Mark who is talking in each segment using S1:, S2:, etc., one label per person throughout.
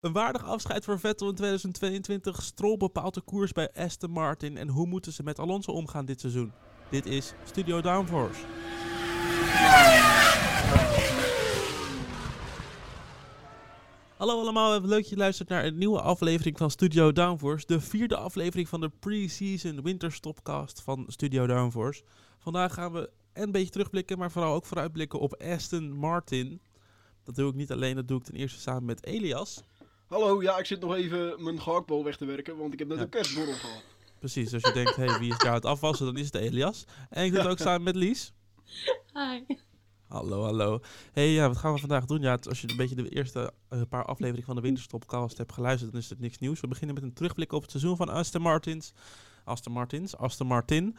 S1: Een waardig afscheid voor Vettel in 2022. Stroll bepaalt de koers bij Aston Martin. En hoe moeten ze met Alonso omgaan dit seizoen? Dit is Studio Downforce. Hallo allemaal, leuk dat je luistert naar een nieuwe aflevering van Studio Downforce. De vierde aflevering van de pre-season winterstopcast van Studio Downforce. Vandaag gaan we een beetje terugblikken, maar vooral ook vooruitblikken op Aston Martin. Dat doe ik niet alleen, dat doe ik ten eerste samen met Elias.
S2: Hallo, ja, ik zit nog even mijn gehaktbal weg te werken, want ik heb net
S1: Ja.
S2: een kerstborrel gehad.
S1: Precies, als je denkt, hey, wie is daar aan het afwassen, dan is het Elias. En ik doe het ook samen met Lies.
S3: Hi.
S1: Hallo, hallo. hey, ja, wat gaan we vandaag doen? Ja, als je een beetje de eerste eh, paar afleveringen van de Winterstopcast hebt geluisterd, dan is het niks nieuws. We beginnen met een terugblik op het seizoen van Aston Martins. Aston Martins, Aston Martin.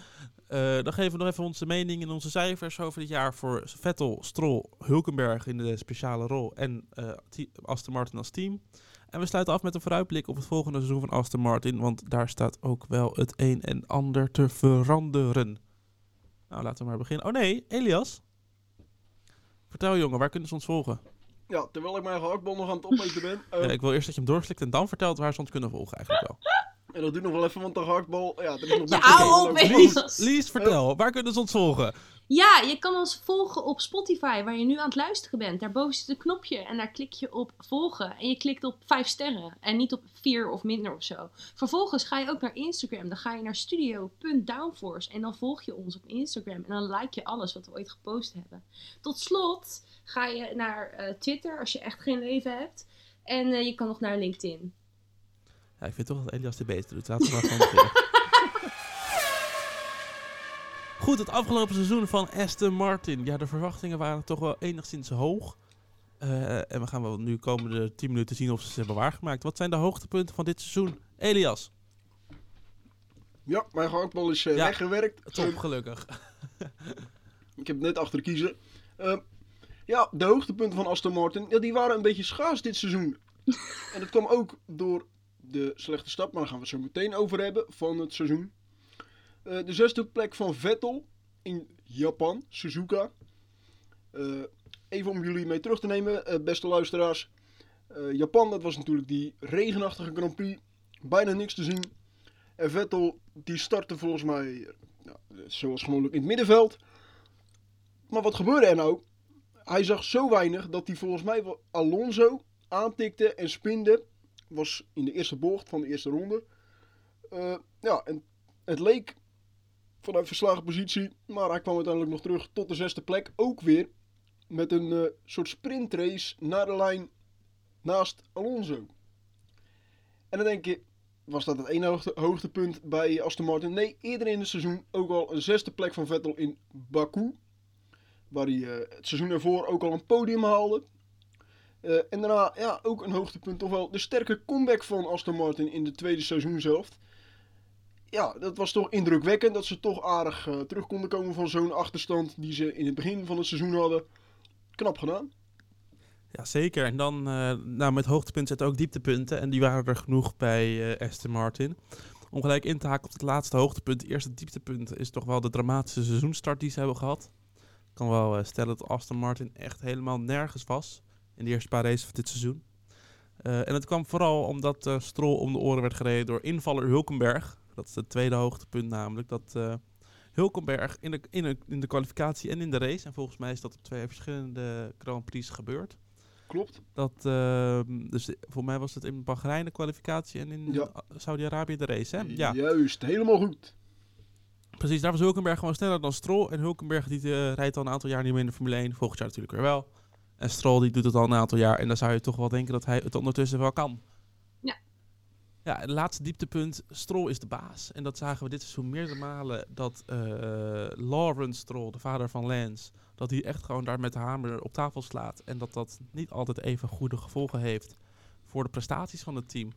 S1: Eh, dan geven we nog even onze mening en onze cijfers over dit jaar voor Vettel, Stroll, Hulkenberg in de speciale rol en eh, te- Aston Martin als team. En we sluiten af met een vooruitblik op het volgende seizoen van Aston Martin, want daar staat ook wel het een en ander te veranderen. Nou, laten we maar beginnen. Oh nee, Elias. Vertel jongen, waar kunnen ze ons volgen?
S2: Ja, terwijl ik mijn gehaktbal nog aan het opeten ben. eh,
S1: Ja, ik wil eerst dat je hem doorslikt en dan vertelt waar ze ons kunnen volgen eigenlijk wel.
S2: En dat doe nog wel even, want de gehaktbal, ja, er is nog
S3: Ja,
S2: niet.
S3: Elias.
S1: Lies, Lies, vertel, waar kunnen ze ons volgen?
S3: Ja, je kan ons volgen op Spotify, waar je nu aan het luisteren bent. Daarboven zit een knopje en daar klik je op volgen. En je klikt op 5 sterren en niet op 4 of minder of zo. Vervolgens ga je ook naar Instagram. Dan ga je naar studio.downforce en dan volg je ons op Instagram. En dan like je alles wat we ooit gepost hebben. Tot slot ga je naar eh, Twitter als je echt geen leven hebt. En eh, je kan nog naar LinkedIn.
S1: Ja, ik vind toch dat Elias dit beter doet. Laten we maar gewoon. Goed, het afgelopen seizoen van Aston Martin. Ja, de verwachtingen waren toch wel enigszins hoog. Eh, en we gaan wel nu komende 10 minuten zien of ze ze hebben waargemaakt. Wat zijn de hoogtepunten van dit seizoen? Elias,
S2: Ja, mijn gehaktbal is eh,
S1: Ja.
S2: weggewerkt.
S1: top gelukkig.
S2: Ik heb het net achter. Eh, ja, de hoogtepunten van Aston Martin, ja, die waren een beetje schaars dit seizoen. en dat kwam ook door de slechte stap, maar daar gaan we het zo meteen over hebben, van het seizoen. Eh, de zesde plek van Vettel in Japan, Suzuka. Eh, even om jullie mee terug te nemen, eh, beste luisteraars. Japan, dat was natuurlijk die regenachtige Grand Prix. Bijna niks te zien. En Vettel, die startte volgens mij, ja, zoals gewoonlijk in het middenveld. Maar wat gebeurde er nou? Hij zag zo weinig dat hij volgens mij Alonso aantikte en spinde. Was in de eerste bocht van de eerste ronde. Ja, en het leek vanuit verslagen positie. Maar hij kwam uiteindelijk nog terug tot de zesde plek. Ook weer met een eh, soort sprintrace naar de lijn naast Alonso. En dan denk je, was dat het ene hoogte- hoogtepunt bij Aston Martin? Nee, eerder in het seizoen ook al een zesde plek van Vettel in Baku. Waar hij eh, het seizoen ervoor ook al een podium haalde. Eh, en daarna ja, ook een hoogtepunt, toch wel de sterke comeback van Aston Martin in de tweede seizoen zelf. Ja, dat was toch indrukwekkend dat ze toch aardig eh, terug konden komen van zo'n achterstand die ze in het begin van het seizoen hadden. Knap gedaan.
S1: Ja, zeker. En dan, eh, nou, met hoogtepunten zitten ook dieptepunten. En die waren er genoeg bij eh, Aston Martin. Om gelijk in te haken op het laatste hoogtepunt. Het eerste dieptepunt is toch wel de dramatische seizoenstart die ze hebben gehad. Ik kan wel stellen dat Aston Martin echt helemaal nergens was. In de eerste paar races van dit seizoen. En het kwam vooral omdat Stroll om de oren werd gereden door invaller Hulkenberg. Dat is het tweede hoogtepunt namelijk. Dat eh, Hulkenberg in de, in, de, in de kwalificatie en in de race. En volgens mij is dat op twee verschillende Grand Prix gebeurd.
S2: Klopt.
S1: Dat, ehm, dus voor mij was het in Bahrein de kwalificatie en in
S2: Ja.
S1: Saudi-Arabië de race, hè? Ja,
S2: Juist, helemaal goed.
S1: precies. Daar was Hulkenberg gewoon sneller dan Stroll. En Hulkenberg die, eh, rijdt al een aantal jaar niet meer in de Formule 1. Volgend jaar natuurlijk weer wel. En Stroll die doet het al een aantal jaar. En dan zou je toch wel denken dat hij het ondertussen wel kan.
S3: Ja.
S1: Het laatste dieptepunt. Stroll is de baas. En dat zagen we dit seizoen meerdere malen. Dat eh, Lawrence Stroll, de vader van Lance... dat hij echt gewoon daar met de hamer op tafel slaat. En dat dat niet altijd even goede gevolgen heeft voor de prestaties van het team.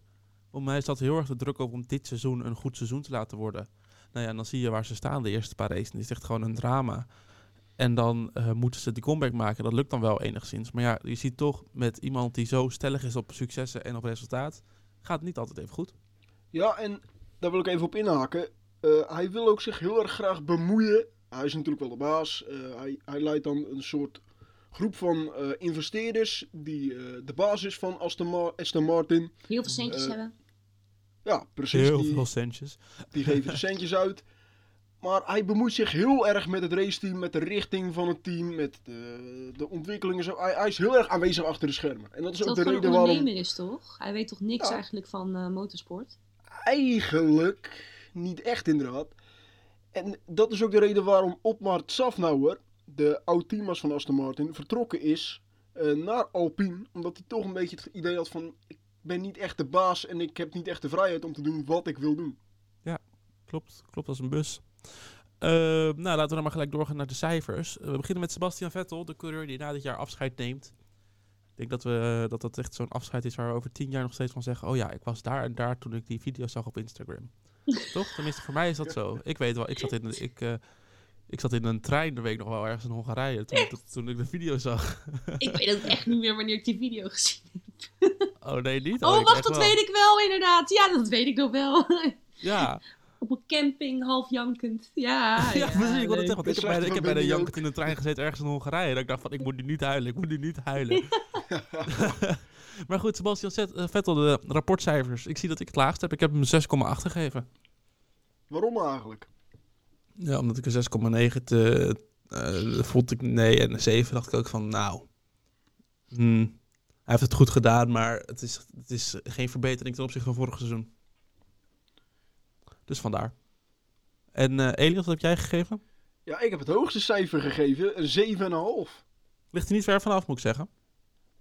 S1: Voor mij staat heel erg de druk op om dit seizoen een goed seizoen te laten worden. Nou ja, en dan zie je waar ze staan de eerste paar races. Het is echt gewoon een drama. En dan eh, moeten ze die comeback maken. Dat lukt dan wel enigszins. Maar ja, je ziet toch met iemand die zo stellig is op successen en op resultaat... gaat het niet altijd even goed.
S2: Ja, en daar wil ik even op inhaken. Eh, hij wil ook zich heel erg graag bemoeien. Hij is natuurlijk wel de baas. Eh, hij, hij leidt dan een soort groep van eh, investeerders die eh, de basis van Aston, Ma- Aston Martin.
S3: Heel veel centjes hebben.
S2: Ja, precies.
S1: Heel
S2: die,
S1: veel centjes.
S2: die geven de centjes uit. Maar hij bemoeit zich heel erg met het raceteam, met de richting van het team, met de, de ontwikkelingen. Zo. Hij, hij is heel erg aanwezig achter de schermen. En dat is
S3: Dat
S2: ook
S3: het
S2: de reden waarom
S3: ondernemer is, toch? Hij weet toch niks
S2: Ja.
S3: eigenlijk van eh, motorsport?
S2: eigenlijk niet echt inderdaad. En dat is ook de reden waarom Otmar Safnauer, de oud-teammas van Aston Martin, vertrokken is eh, naar Alpine. Omdat hij toch een beetje het idee had van, ik ben niet echt de baas en ik heb niet echt de vrijheid om te doen wat ik wil doen.
S1: Klopt, klopt als een bus. Eh, nou, laten we dan maar gelijk doorgaan naar de cijfers. Eh, we beginnen met Sebastian Vettel, de coureur die na dit jaar afscheid neemt. Ik denk dat, we, dat dat echt zo'n afscheid is waar we over tien jaar nog steeds van zeggen... oh ja, ik was daar en daar toen ik die video zag op Instagram. Toch? Tenminste, voor mij is dat zo. Ik weet wel, ik zat in, een- ik, eh, ik zat in een trein de week nog wel ergens in Hongarije toen, ik- toen ik de video zag.
S3: Ik weet ook echt niet meer wanneer ik die video gezien heb.
S1: Oh nee, niet?
S3: Oh,
S1: ik
S3: wacht, dat
S1: wel.
S3: weet ik wel inderdaad. Ja, dat weet ik nog wel.
S1: Ja,
S3: Op een camping, half jankend. Ja,
S1: ja, precies. Ik,
S3: leuk.
S1: zeggen, want ik, heb bij, de- ik heb bij de
S2: verbinding
S1: Jankert in de trein gezeten ergens in Hongarije. Dat ik dacht van, ik moet nu niet huilen, ik moet nu niet huilen. maar goed, Sebastian Zet- eh, Vettel, de rapportcijfers. Ik zie dat ik het laagst heb. Ik heb hem 6,8 gegeven.
S2: Waarom eigenlijk?
S1: Ja, omdat ik een 6,9 te... eh, vond ik nee, en een 7 dacht ik ook van, nou... hmm, hij heeft het goed gedaan, maar het is, het is geen verbetering ten opzichte van vorig seizoen. Dus vandaar. En eh Elias, wat heb jij gegeven?
S2: Ja, ik heb het hoogste cijfer gegeven, een 7,5.
S1: Ligt er niet ver vanaf, moet ik zeggen.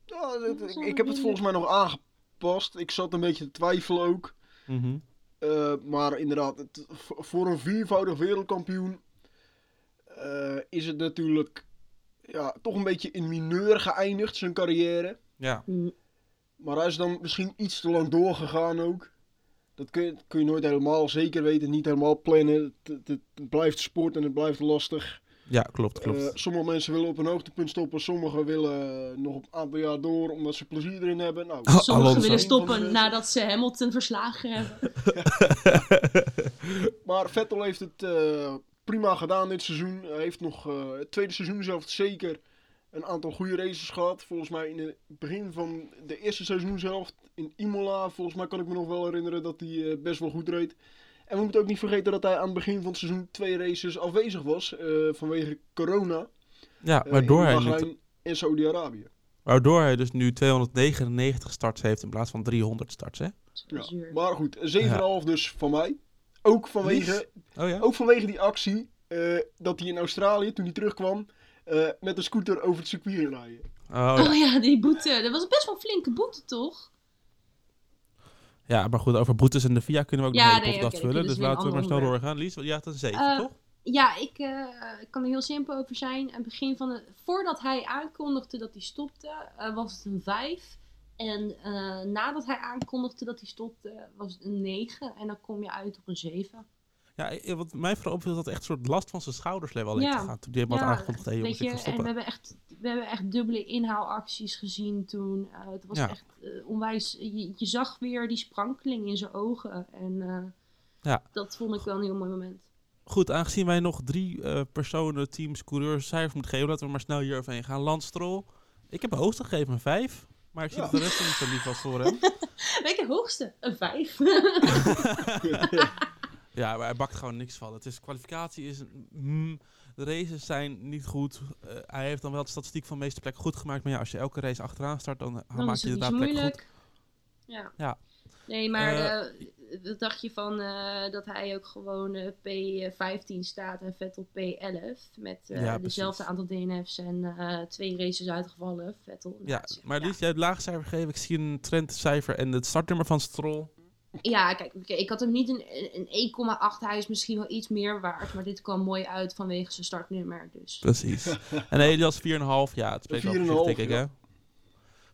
S2: Ja, ik heb het volgens mij nog aangepast. Ik zat een beetje te twijfelen ook.
S1: Mhm.
S2: Eh, maar inderdaad, het, voor- een viervoudig wereldkampioen eh, is het natuurlijk ja, toch een beetje in mineur geëindigd, zijn carrière.
S1: Ja.
S3: Hm,
S2: Maar hij is dan misschien iets te lang doorgegaan ook. Dat kun je, kun je nooit helemaal zeker weten, niet helemaal plannen. Het, het- het blijft sport en het blijft lastig.
S1: ja, klopt, klopt.
S2: Eh, sommige mensen willen op een hoogtepunt stoppen, sommigen willen nog een aantal jaar door omdat ze plezier erin hebben. Nou,
S1: Oh,
S3: Sommigen
S1: Alonso.
S3: willen stoppen nadat ze Hamilton verslagen hebben.
S2: Maar Vettel heeft het eh, prima gedaan dit seizoen. Hij heeft nog eh, het tweede seizoen zelf zeker een aantal goede races gehad. Volgens mij in het begin van de eerste seizoenshelft in Imola. Volgens mij kan ik me nog wel herinneren dat hij eh, best wel goed reed. En we moeten ook niet vergeten dat hij aan het begin van het seizoen twee races afwezig was. eh, vanwege corona.
S1: ja,
S2: eh,
S1: waardoor
S2: in
S1: hij,
S2: en Saudi-Arabië.
S1: waardoor hij dus nu 299 starts heeft in plaats van 300 starts, hè?
S2: Ja. Maar goed, een 7,5 dus van mij. Ook vanwege
S1: Oh ja?
S2: Ook vanwege die actie eh, dat hij in Australië, toen hij terugkwam, eh, met een scooter over het circuit rijden.
S1: Oh, ja.
S3: Oh ja, die boete. Dat was best wel een flinke boete, toch?
S1: ja, maar goed, over boetes en de VIA kunnen we ook
S3: Ja,
S1: nog
S3: nee, oké,
S1: vullen. Dus
S3: een
S1: laten we maar snel doorgaan. Lies, jij had een 7,
S3: Eh,
S1: toch?
S3: Ja, ik eh, ik kan er heel simpel over zijn. Aan het begin van de, voordat hij aankondigde dat hij stopte, eh, was het een 5. En eh, nadat hij aankondigde dat hij stopte, was het een 9. En dan kom je uit op een 7.
S1: Ja, wat mij vooral opviel dat echt een soort last van zijn schouders wel heeft
S3: Ja.
S1: gegaan. Toen die hem had
S3: Ja,
S1: aangekondigd, hey, jongens, ik
S3: en we hebben echt, we hebben echt dubbele inhaalacties gezien toen. Eh, het was
S1: Ja.
S3: echt eh, onwijs. Je, je zag weer die sprankeling in zijn ogen. En eh,
S1: Ja.
S3: dat vond ik wel een heel mooi moment.
S1: Goed, aangezien wij nog drie eh, personen, teams, coureurs, cijfers moeten geven, laten we maar snel hier overheen gaan. Lance Stroll. Ik heb een hoogste gegeven, een 5. Maar ik zie
S2: Ja.
S1: dat de rest niet zo lief was voor hem.
S3: Weet je, hoogste? Een 5.
S1: Ja, maar hij bakt gewoon niks van. Het is, kwalificatie is... mm, de races zijn niet goed. Eh, hij heeft dan wel de statistiek van de meeste plekken goed gemaakt. Maar ja, als je elke race achteraan start, dan, eh,
S3: Dan
S1: maak je inderdaad plekken goed.
S3: moeilijk. Ja.
S1: Ja.
S3: Nee, maar
S1: Eh,
S3: eh, wat dacht je van eh, dat hij ook gewoon eh, P15 staat en Vettel P11 met eh,
S1: Ja,
S3: dezelfde aantal DNF's en eh, twee races uitgevallen. Vettel.
S1: Ja,
S3: naast-
S1: maar
S3: ja.
S1: Lies, jij hebt het laagcijfer gegeven. Ik zie een trendcijfer en het startnummer van Stroll.
S3: Ja, kijk, ik had hem niet een, een 1,8. Hij is misschien wel iets meer waard, maar dit kwam mooi uit vanwege zijn startnummer. Dus.
S1: Precies. en Elias 4,5. Ja, het spreekt wel voor zich,
S2: 4,5,
S1: denk ik,
S2: ja.
S1: hè?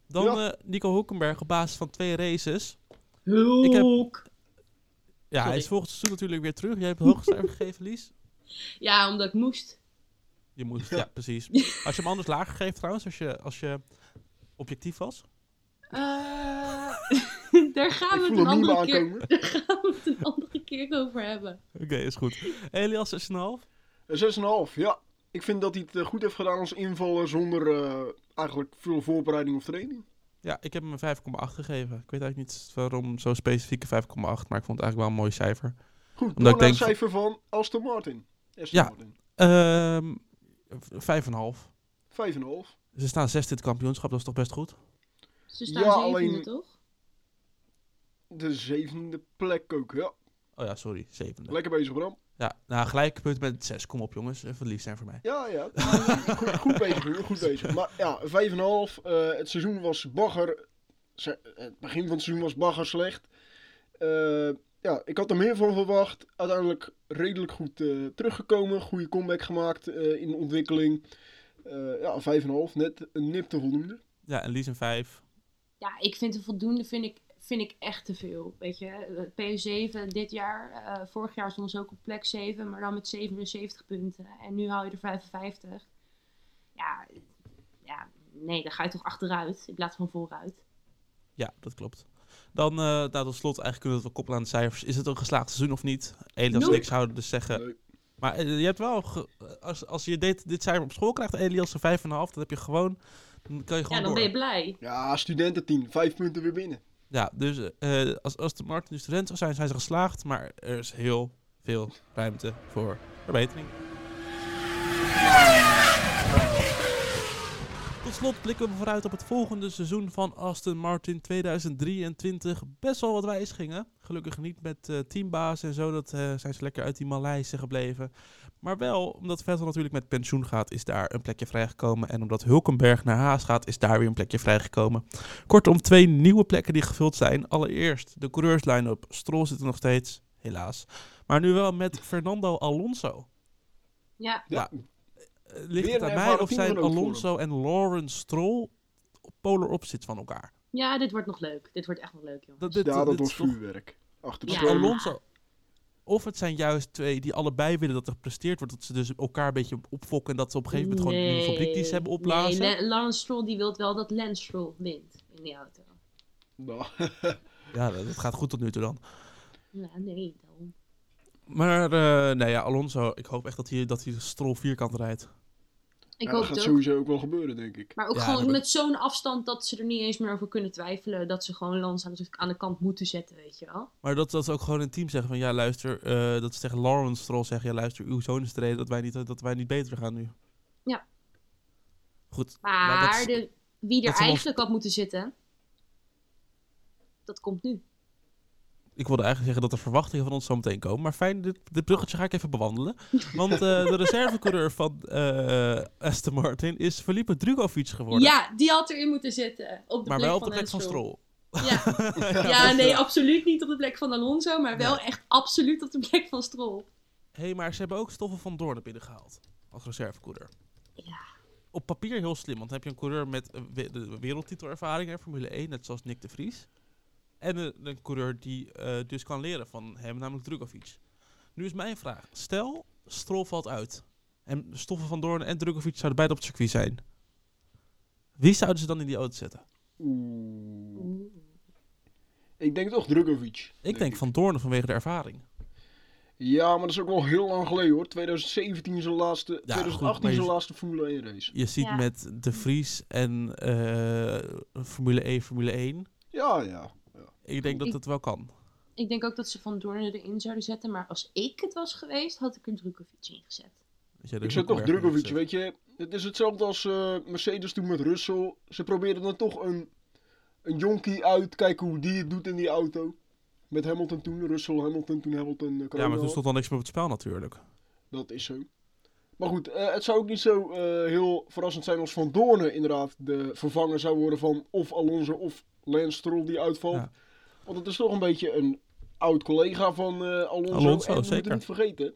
S1: Dan
S2: Ja.
S1: eh, Nico Hulkenberg op basis van twee races.
S3: Hulk!
S1: Ja, hij is volgend seizoen natuurlijk weer terug. Jij hebt het hoogste cijfer gegeven, Lies.
S3: Ja, omdat ik moest.
S1: Je moest, ja, precies. Als je hem anders lager geeft trouwens, als je, als je objectief was.
S3: Eh, daar gaan we het een andere keer, daar gaan we het een andere keer over hebben.
S1: Oké, is goed. Elias 6,5.
S2: Een 6,5, ja. ik vind dat hij het eh, goed heeft gedaan als invaller zonder eh, eigenlijk veel voorbereiding of training.
S1: Ja, ik heb hem een 5,8 gegeven. Ik weet eigenlijk niet waarom zo'n specifieke 5,8, maar ik vond het eigenlijk wel een mooi cijfer.
S2: Goed,
S1: Omdat
S2: dan
S1: ik denk-
S2: het cijfer van Aston Martin. Aston
S1: Ja.
S2: Martin.
S1: Ehm 5,5.
S2: 5,5.
S1: Ze staan zesde in het kampioenschap, dat is toch best goed?
S3: Ze staan
S2: Ja,
S3: zevende,
S2: alleen-
S3: toch?
S2: De zevende plek ook, ja.
S1: Oh ja, sorry, zevende.
S2: Lekker bezig, Bram.
S1: Ja, nou gelijk punt met 6. Kom op jongens, even lief zijn voor mij.
S2: Ja, ja. goed, goed bezig, goed bezig. Maar ja, 5,5. eh het seizoen was bagger. Ze- Het begin van het seizoen was bagger slecht. Eh, ja, ik had er meer van verwacht. Uiteindelijk redelijk goed eh, teruggekomen. Goede comeback gemaakt eh, in de ontwikkeling. Eh ja, 5,5. Net een nip te voldoende.
S1: Ja, en Lies een 5.
S3: Ja, ik vind een voldoende vind ik, vind ik echt te veel. Weet je, Eh, PS7 dit jaar, eh, vorig jaar stond ze ook op plek 7, maar dan met 77 punten. En nu haal je er 55. Ja, ja nee, dan ga je toch achteruit in plaats van vooruit.
S1: Ja, dat klopt. Dan, eh nou, tot slot, eigenlijk kunnen we het wel koppelen aan de cijfers. Is het een geslaagd seizoen of niet? Elias en ik zouden dus zeggen...
S2: Nee.
S1: Maar eh, je hebt wel... ge- als, als je dit, dit cijfer op school krijgt, Elias een 5,5, dan heb je gewoon... Dan kan je gewoon
S3: Ja, dan
S1: door.
S3: ben je blij.
S2: Ja, studententeam. Vijf punten weer binnen.
S1: Ja, dus eh, als, als de Martin nu student zou zijn, zijn ze geslaagd. Maar er is heel veel ruimte voor verbetering. Tot slot blikken we vooruit op het volgende seizoen van Aston Martin 2023. Best wel wat wijzigingen. Gelukkig niet met eh, teambaas en zo. Dat eh, zijn ze lekker uit die Maleisen gebleven. Maar wel, omdat Vettel natuurlijk met pensioen gaat, is daar een plekje vrijgekomen. En omdat Hulkenberg naar Haas gaat, is daar weer een plekje vrijgekomen. Kortom, twee nieuwe plekken die gevuld zijn. Allereerst de coureurs-line-up. Stroll zit er nog steeds, helaas. Maar nu wel met Fernando Alonso.
S3: Ja,
S2: Ja,
S1: ligt
S2: Weer
S1: het aan mij of zijn Alonso en Lawrence Stroll op polar opposites van elkaar?
S3: ja, dit wordt nog leuk. Dit wordt echt nog leuk, joh.
S1: Dat, dit,
S2: ja, dat
S1: toch-
S2: vuurwerk. Achter de
S3: Ja.
S2: schermen.
S1: Alonso. Of het zijn juist twee die allebei willen dat er gepresteerd wordt. Dat ze dus elkaar een beetje opfokken. En dat ze op een gegeven moment gewoon een nieuwe fabriek die ze hebben opblazen.
S3: Nee, La- Lawrence Stroll die wil wel dat Lance Stroll wint in die auto.
S2: Nou,
S1: Ja, dat, dat gaat goed tot nu toe dan.
S3: Ja, nee.
S1: Maar eh nee, ja, Alonso, ik hoop echt dat hij, dat hij de Stroll vierkant rijdt.
S3: Ik
S2: ja,
S3: hoop
S2: dat gaat
S3: het ook.
S2: sowieso ook wel gebeuren, denk ik.
S3: Maar ook
S1: Ja,
S3: gewoon met zo'n afstand dat ze er niet eens meer over kunnen twijfelen. Dat ze gewoon Lance aan de, aan de kant moeten zetten, weet je wel.
S1: Maar dat, dat ze ook gewoon in het team zeggen van ja luister, eh, dat ze tegen Lawrence Stroll zeggen, ja luister, uw zoon is de reden dat wij niet, dat wij niet beter gaan nu.
S3: Ja.
S1: Goed.
S3: Maar
S1: nou, dat is-
S3: de, wie er eigenlijk had moeten zitten, dat komt nu.
S1: Ik wilde eigenlijk zeggen dat er verwachtingen van ons zo meteen komen, maar fijn, dit, dit bruggetje ga ik even bewandelen. Want eh, de reservecoureur van eh Aston Martin is Felipe Drugovic geworden.
S3: Ja, die had erin moeten zitten. Op de
S1: maar
S3: plek
S1: wel op
S3: van
S1: de plek van
S3: Lance
S1: Stroll.
S3: Ja. ja, nee, absoluut niet op de plek van Alonso, maar wel echt absoluut op de plek van Stroll.
S1: Hé, hey, maar ze hebben ook Stoffel van Doorn binnengehaald als reservecoureur.
S3: Ja.
S1: Op papier heel slim, want dan heb je een coureur met eh, we- de wereldtitelervaring, hè, Formule 1, net zoals Nick de Vries. En een, een coureur die eh, dus kan leren van hem, namelijk Drugovic. Nu is mijn vraag, stel Stroll valt uit en Stoffel van Doorn en Drugovic zouden beide op het circuit zijn. Wie zouden ze dan in die auto zetten?
S2: Oeh. Ik denk toch Drugovic.
S1: Ik denk Van Doorn vanwege de ervaring.
S2: Ja, maar dat is ook wel heel lang geleden hoor. 2017 zijn laatste,
S1: goed,
S2: 2018
S1: maar je-
S2: zijn laatste Formule 1 race.
S1: Je ziet
S3: Ja.
S1: met de Vries en eh, Formule 1, Formule 1.
S2: Ja, ja.
S1: Ik denk dat
S3: Ik-
S1: het wel kan.
S3: Ik denk ook dat ze Van Doorn erin zouden zetten, maar als ik het was geweest, had ik er Drukovic in gezet.
S1: Dat jij er
S2: Ik zet toch
S1: zet.
S2: weet je. Het is hetzelfde als eh, Mercedes toen met Russell. Ze probeerden dan toch een, een jonkie uit, kijken hoe die het doet in die auto. Met Hamilton toen, Russell, Hamilton, toen Hamilton uh,
S1: Ja, maar toen stond dan niks meer op het spel natuurlijk.
S2: Dat is zo. Maar goed, eh, het zou ook niet zo eh, heel verrassend zijn als Van Doornen inderdaad de vervanger zou worden van of Alonso of Lance Stroll die uitvalt.
S1: Ja.
S2: Want het is toch een beetje een oud collega van eh, Alonso.
S1: Alonso,
S2: en
S1: zeker.
S2: niet vergeten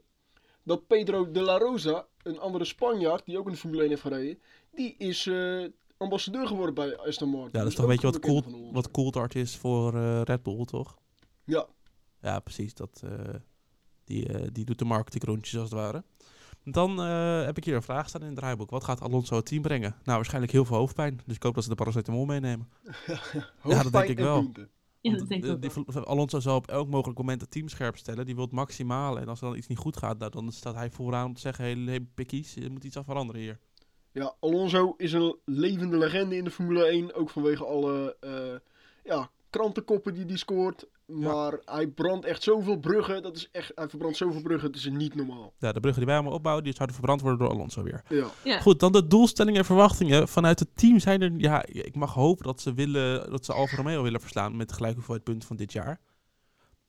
S2: dat Pedro de la Rosa, een andere Spanjaard die ook in de Formule 1 heeft gereden, die is eh, ambassadeur geworden bij Aston Martin.
S1: Ja, dat is toch een beetje wat, cool, wat is voor eh, Red Bull, toch?
S2: Ja,
S1: Ja, precies. Dat, die, die doet de marketingrondjes als het ware. Dan heb ik hier een vraag staan in het draaiboek. Wat gaat Alonso het team brengen? Nou, waarschijnlijk heel veel hoofdpijn. Dus ik hoop dat ze de paracetamol meenemen.
S2: hoofdpijn
S1: ik
S2: en
S1: wel.
S2: punten.
S3: Ja, dat denk ik
S1: de-
S3: ook
S1: die
S3: wel.
S1: Val- Alonso zal op elk mogelijk moment het team scherp stellen. Die wil het maximale. En als er dan iets niet goed gaat, nou, dan staat hij vooraan om te zeggen... Hé, hey, pikkies, je moet iets aan veranderen hier.
S2: Ja, Alonso is een levende legende in de Formule 1. Ook vanwege alle eh, ja, krantenkoppen die hij scoort. Maar hij brandt echt zoveel bruggen. Dat is echt, hij verbrandt zoveel bruggen. Het is niet normaal.
S1: Ja, de bruggen die wij allemaal opbouwen, die zouden verbrand worden door Alonso weer.
S2: Ja.
S3: Ja.
S1: Goed, dan de doelstellingen en verwachtingen. Vanuit het team zijn er... Ja, ik mag hopen dat ze, willen, dat ze Alfa Romeo willen verslaan met gelijk hoeveelheid punten van dit jaar.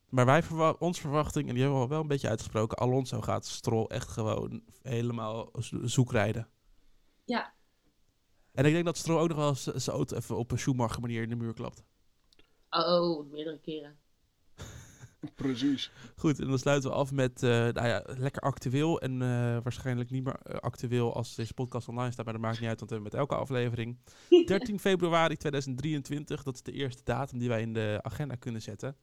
S1: Maar wij verwa ons verwachting, en die hebben we al wel een beetje uitgesproken... Alonso gaat Stroll echt gewoon helemaal zo- zoek rijden.
S3: Ja.
S1: En ik denk dat Stroll ook nog wel eens zijn auto even op een Schumacher manier in de muur klapt.
S3: Oh, meerdere keren.
S2: Precies.
S1: Goed, en dan sluiten we af met eh, nou ja, lekker actueel. En eh, waarschijnlijk niet meer eh, actueel als deze podcast online staat, maar dat maakt niet uit, want we hebben met elke aflevering. 13 februari 2023, dat is de eerste datum die wij in de agenda kunnen zetten.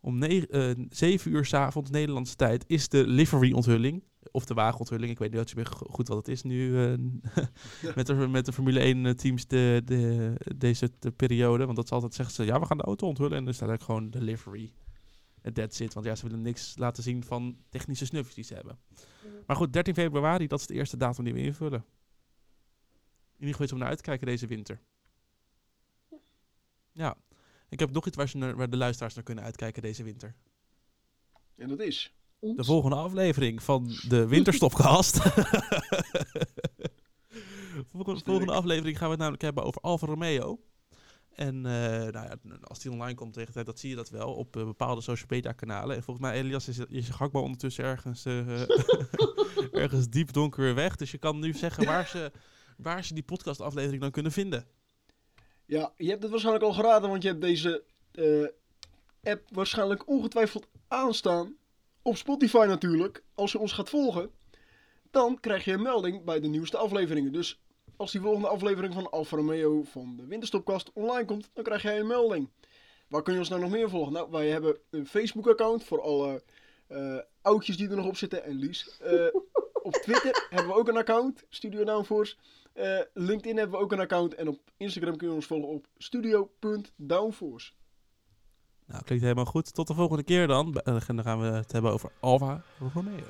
S1: Om eh, 7 uur s'avonds Nederlandse tijd is de livery-onthulling. Of de wagenonthulling, ik weet niet meer go- goed wat het is nu eh, met, de, met de Formule 1 eh, teams de, de, deze de periode. Want dat is altijd zeggen ze, ja we gaan de auto onthullen en dan staat eigenlijk gewoon de livery. En that's it, want ja, ze willen niks laten zien van technische snufjes die ze hebben. Maar goed, 13 februari, dat is de eerste datum die we invullen. In ieder geval iets om naar uit te kijken deze winter. Ja, ik heb nog iets waar, ze naar, waar de luisteraars naar kunnen uitkijken deze winter.
S2: En dat is.
S3: Ons?
S1: De volgende aflevering van de Winterstopcast. volgende, volgende aflevering gaan we het namelijk hebben over Alfa Romeo. En eh, nou ja, als die online komt tegen tijd, dat zie je dat wel op eh, bepaalde social media kanalen. En volgens mij, Elias, is, je gakbal ondertussen ergens, eh, ergens diep donker weer weg. Dus je kan nu zeggen waar ze, waar ze die podcastaflevering dan kunnen vinden.
S2: Ja, je hebt het waarschijnlijk al geraden, want je hebt deze app waarschijnlijk ongetwijfeld aanstaan. Op Spotify natuurlijk. Als je ons gaat volgen, dan krijg je een melding bij de nieuwste afleveringen. Dus als die volgende aflevering van Alfa Romeo van de Winterstopcast online komt, dan krijg jij een melding. Waar kun je ons nou nog meer volgen? Nou, wij hebben een Facebook-account voor alle eh oudjes die er nog op zitten en Lies. Eh, op Twitter hebben we ook een account, Studio Downforce. Eh, LinkedIn hebben we ook een account. En op Instagram kun je ons volgen op studio.downforce.
S1: Nou, klinkt helemaal goed. Tot de volgende keer dan. En dan gaan we het hebben over Alfa Romeo.